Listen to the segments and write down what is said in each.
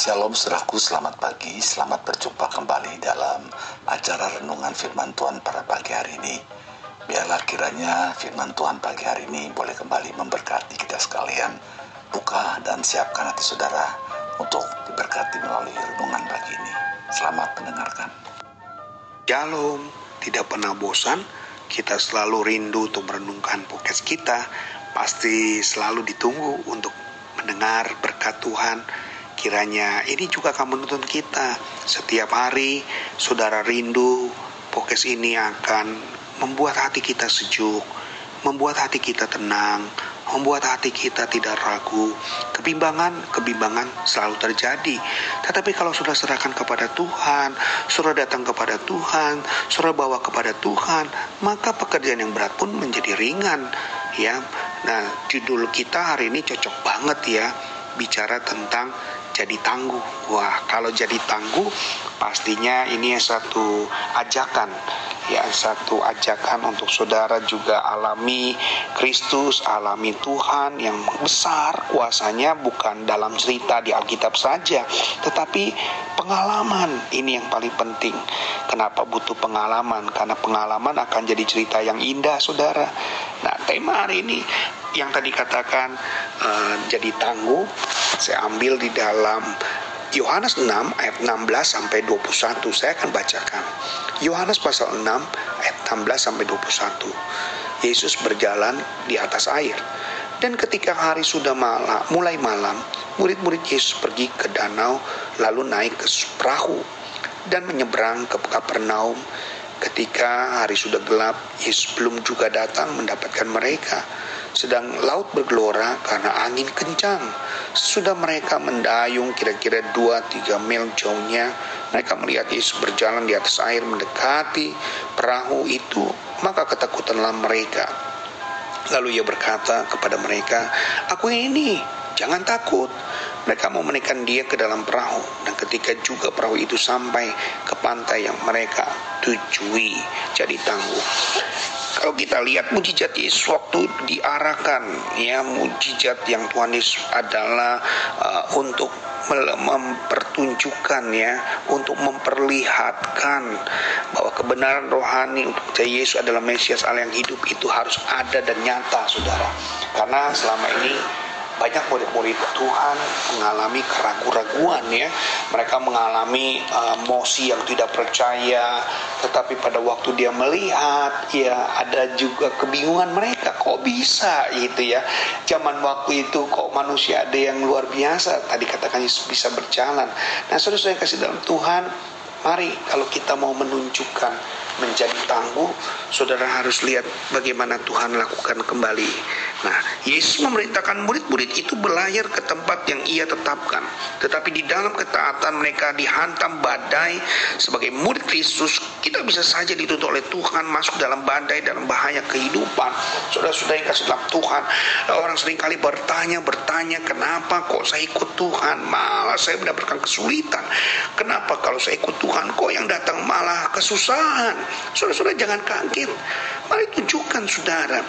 Shalom saudaraku, selamat pagi, selamat berjumpa kembali dalam acara renungan firman Tuhan pada pagi hari ini. Biarlah kiranya firman Tuhan pagi hari ini boleh kembali memberkati kita sekalian. Buka dan siapkan hati saudara untuk diberkati melalui renungan pagi ini. Selamat mendengarkan. Shalom, tidak pernah bosan, kita selalu rindu untuk merenungkan podcast kita, pasti selalu ditunggu untuk mendengar berkat Tuhan Kiranya ini juga akan menuntun kita. Setiap hari, saudara rindu, pokes ini akan membuat hati kita sejuk, membuat hati kita tenang, membuat hati kita tidak ragu. Kebimbangan, kebimbangan selalu terjadi. Tetapi kalau sudah serahkan kepada Tuhan, sudah datang kepada Tuhan, sudah bawa kepada Tuhan, maka pekerjaan yang berat pun menjadi ringan. Ya, nah judul kita hari ini cocok banget ya, bicara tentang jadi tangguh. Wah, kalau jadi tangguh pastinya ini satu ajakan ya satu ajakan untuk saudara juga alami Kristus, alami Tuhan yang besar kuasanya bukan dalam cerita di Alkitab saja, tetapi pengalaman ini yang paling penting. Kenapa butuh pengalaman? Karena pengalaman akan jadi cerita yang indah, saudara. Nah, tema hari ini yang tadi katakan uh, jadi tangguh saya ambil di dalam Yohanes 6 ayat 16 sampai 21 saya akan bacakan. Yohanes pasal 6 ayat 16 sampai 21. Yesus berjalan di atas air. Dan ketika hari sudah malam, mulai malam, murid-murid Yesus pergi ke danau lalu naik ke perahu dan menyeberang ke Kapernaum. Ketika hari sudah gelap, Yesus belum juga datang mendapatkan mereka sedang laut bergelora karena angin kencang. Sudah mereka mendayung kira-kira 2-3 mil jauhnya, mereka melihat Yesus berjalan di atas air mendekati perahu itu, maka ketakutanlah mereka. Lalu ia berkata kepada mereka, Aku ini, jangan takut. Mereka mau menekan dia ke dalam perahu dan ketika juga perahu itu sampai ke pantai yang mereka tujui jadi tangguh. Kalau kita lihat mujizat Yesus waktu diarahkan ya mujizat yang Tuhan Yesus adalah uh, untuk mempertunjukkan ya untuk memperlihatkan bahwa kebenaran rohani untuk percaya Yesus adalah Mesias Allah yang hidup itu harus ada dan nyata saudara. Karena selama ini banyak murid-murid Tuhan mengalami keraguan-raguan ya. Mereka mengalami uh, emosi yang tidak percaya tetapi pada waktu dia melihat ya ada juga kebingungan mereka kok bisa? Gitu ya. Zaman waktu itu kok manusia ada yang luar biasa? Tadi katakan Yesus bisa berjalan. Nah saudara saya kasih dalam Tuhan mari kalau kita mau menunjukkan menjadi tangguh saudara harus lihat bagaimana Tuhan lakukan kembali Nah, Yesus memerintahkan murid-murid itu berlayar ke tempat yang ia tetapkan. Tetapi di dalam ketaatan mereka dihantam badai sebagai murid Kristus, kita bisa saja dituntut oleh Tuhan masuk dalam badai dalam bahaya kehidupan. Saudara-saudara yang kasih dalam Tuhan, orang sering kali bertanya, bertanya, kenapa kok saya ikut Tuhan, malah saya mendapatkan kesulitan. Kenapa kalau saya ikut Tuhan, kok yang datang malah kesusahan? Saudara-saudara jangan kaget. Mari tunjukkan saudara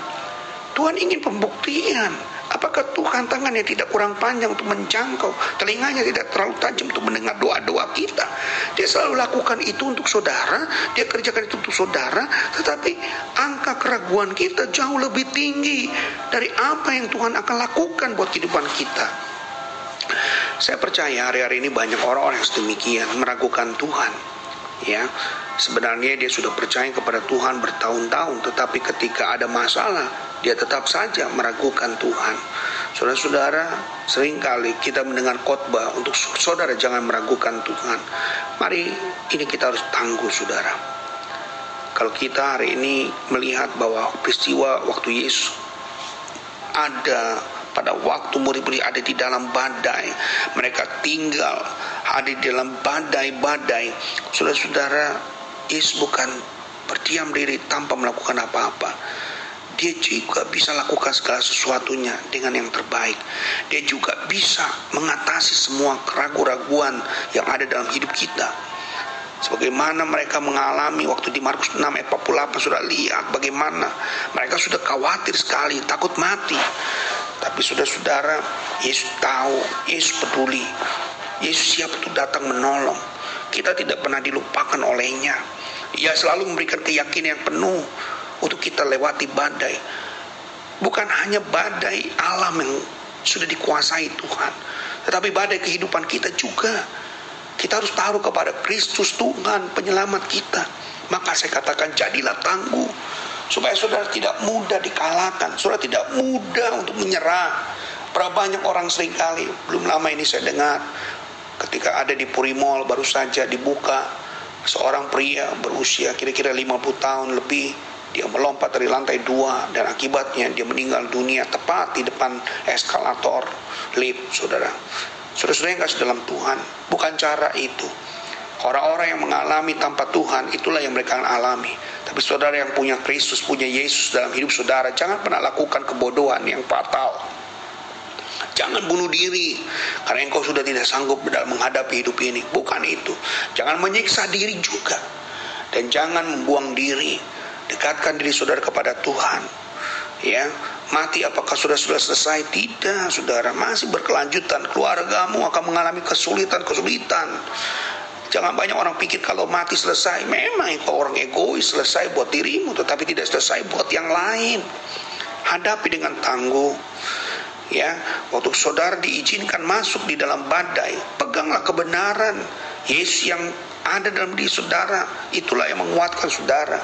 Tuhan ingin pembuktian. Apakah Tuhan tangannya tidak kurang panjang untuk menjangkau, telinganya tidak terlalu tajam untuk mendengar doa-doa kita. Dia selalu lakukan itu untuk saudara, dia kerjakan itu untuk saudara, tetapi angka keraguan kita jauh lebih tinggi dari apa yang Tuhan akan lakukan buat kehidupan kita. Saya percaya hari-hari ini banyak orang-orang yang sedemikian meragukan Tuhan. Ya, sebenarnya dia sudah percaya kepada Tuhan bertahun-tahun, tetapi ketika ada masalah, dia tetap saja meragukan Tuhan. Saudara-saudara, sering kali kita mendengar khotbah untuk saudara jangan meragukan Tuhan. Mari ini kita harus tangguh saudara. Kalau kita hari ini melihat bahwa peristiwa waktu Yesus ada pada waktu murid-murid ada di dalam badai, mereka tinggal ada di dalam badai-badai. Saudara-saudara, Yesus bukan berdiam diri tanpa melakukan apa-apa dia juga bisa lakukan segala sesuatunya dengan yang terbaik. Dia juga bisa mengatasi semua keraguan-raguan yang ada dalam hidup kita. Sebagaimana mereka mengalami waktu di Markus 6 ayat 48 sudah lihat bagaimana mereka sudah khawatir sekali, takut mati. Tapi sudah saudara Yesus tahu, Yesus peduli. Yesus siap untuk datang menolong. Kita tidak pernah dilupakan olehnya. Ia selalu memberikan keyakinan yang penuh untuk kita lewati badai. Bukan hanya badai alam yang sudah dikuasai Tuhan, tetapi badai kehidupan kita juga. Kita harus taruh kepada Kristus Tuhan penyelamat kita. Maka saya katakan jadilah tangguh supaya saudara tidak mudah dikalahkan, saudara tidak mudah untuk menyerah. Berapa banyak orang sering kali, belum lama ini saya dengar ketika ada di Purimol baru saja dibuka seorang pria berusia kira-kira 50 tahun lebih dia melompat dari lantai dua dan akibatnya dia meninggal dunia tepat di depan eskalator lift saudara saudara-saudara yang kasih dalam Tuhan bukan cara itu orang-orang yang mengalami tanpa Tuhan itulah yang mereka alami tapi saudara yang punya Kristus, punya Yesus dalam hidup saudara, jangan pernah lakukan kebodohan yang fatal. Jangan bunuh diri karena engkau sudah tidak sanggup dalam menghadapi hidup ini. Bukan itu. Jangan menyiksa diri juga. Dan jangan membuang diri. Dekatkan diri saudara kepada Tuhan. Ya, mati apakah sudah sudah selesai? Tidak, saudara. Masih berkelanjutan. Keluargamu akan mengalami kesulitan-kesulitan. Jangan banyak orang pikir kalau mati selesai. Memang kalau orang egois selesai buat dirimu, tetapi tidak selesai buat yang lain. Hadapi dengan tangguh. Ya, waktu saudara diizinkan masuk di dalam badai, peganglah kebenaran. Yesus yang ada dalam diri saudara, itulah yang menguatkan saudara.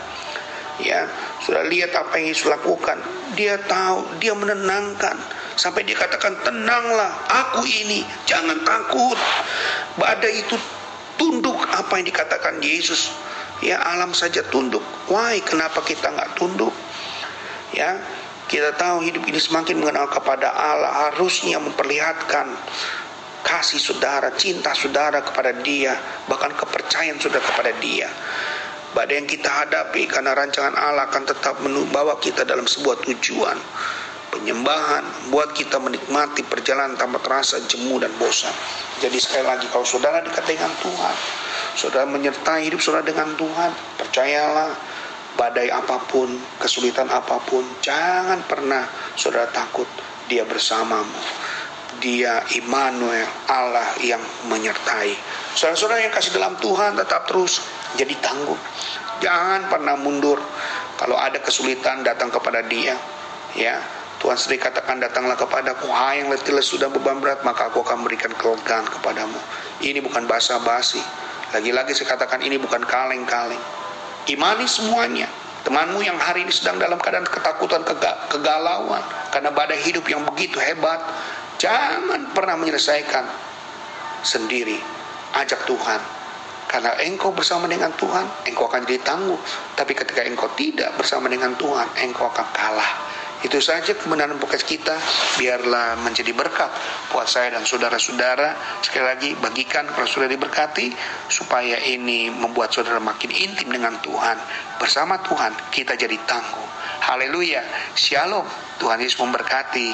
Ya, sudah lihat apa yang Yesus lakukan. Dia tahu, dia menenangkan sampai dia katakan tenanglah, aku ini, jangan takut. Badai itu tunduk apa yang dikatakan Yesus ya alam saja tunduk why kenapa kita nggak tunduk ya kita tahu hidup ini semakin mengenal kepada Allah harusnya memperlihatkan kasih saudara, cinta saudara kepada dia, bahkan kepercayaan saudara kepada dia. Badai yang kita hadapi karena rancangan Allah akan tetap membawa kita dalam sebuah tujuan penyembahan buat kita menikmati perjalanan tanpa terasa jemu dan bosan. Jadi sekali lagi kalau saudara dekat dengan Tuhan, saudara menyertai hidup saudara dengan Tuhan, percayalah badai apa pun, kesulitan apa pun, jangan pernah saudara takut dia bersamamu. Dia Immanuel, Allah yang menyertai. Saudara-saudara yang kasih dalam Tuhan tetap terus jadi tangguh. Jangan pernah mundur. Kalau ada kesulitan datang kepada dia, ya Tuhan sendiri katakan datanglah kepadaku. Hai yang letih lesu dan beban berat maka aku akan memberikan kelegaan kepadamu. Ini bukan bahasa basi lagi-lagi saya katakan ini bukan kaleng-kaleng. Imani semuanya. Temanmu yang hari ini sedang dalam keadaan ketakutan kegalauan karena badai hidup yang begitu hebat jangan pernah menyelesaikan sendiri. Ajak Tuhan karena engkau bersama dengan Tuhan engkau akan jadi tangguh tapi ketika engkau tidak bersama dengan Tuhan engkau akan kalah itu saja kebenaran bekas kita biarlah menjadi berkat buat saya dan saudara-saudara. Sekali lagi bagikan kalau sudah diberkati supaya ini membuat saudara makin intim dengan Tuhan. Bersama Tuhan kita jadi tangguh. Haleluya. Shalom. Tuhan Yesus memberkati.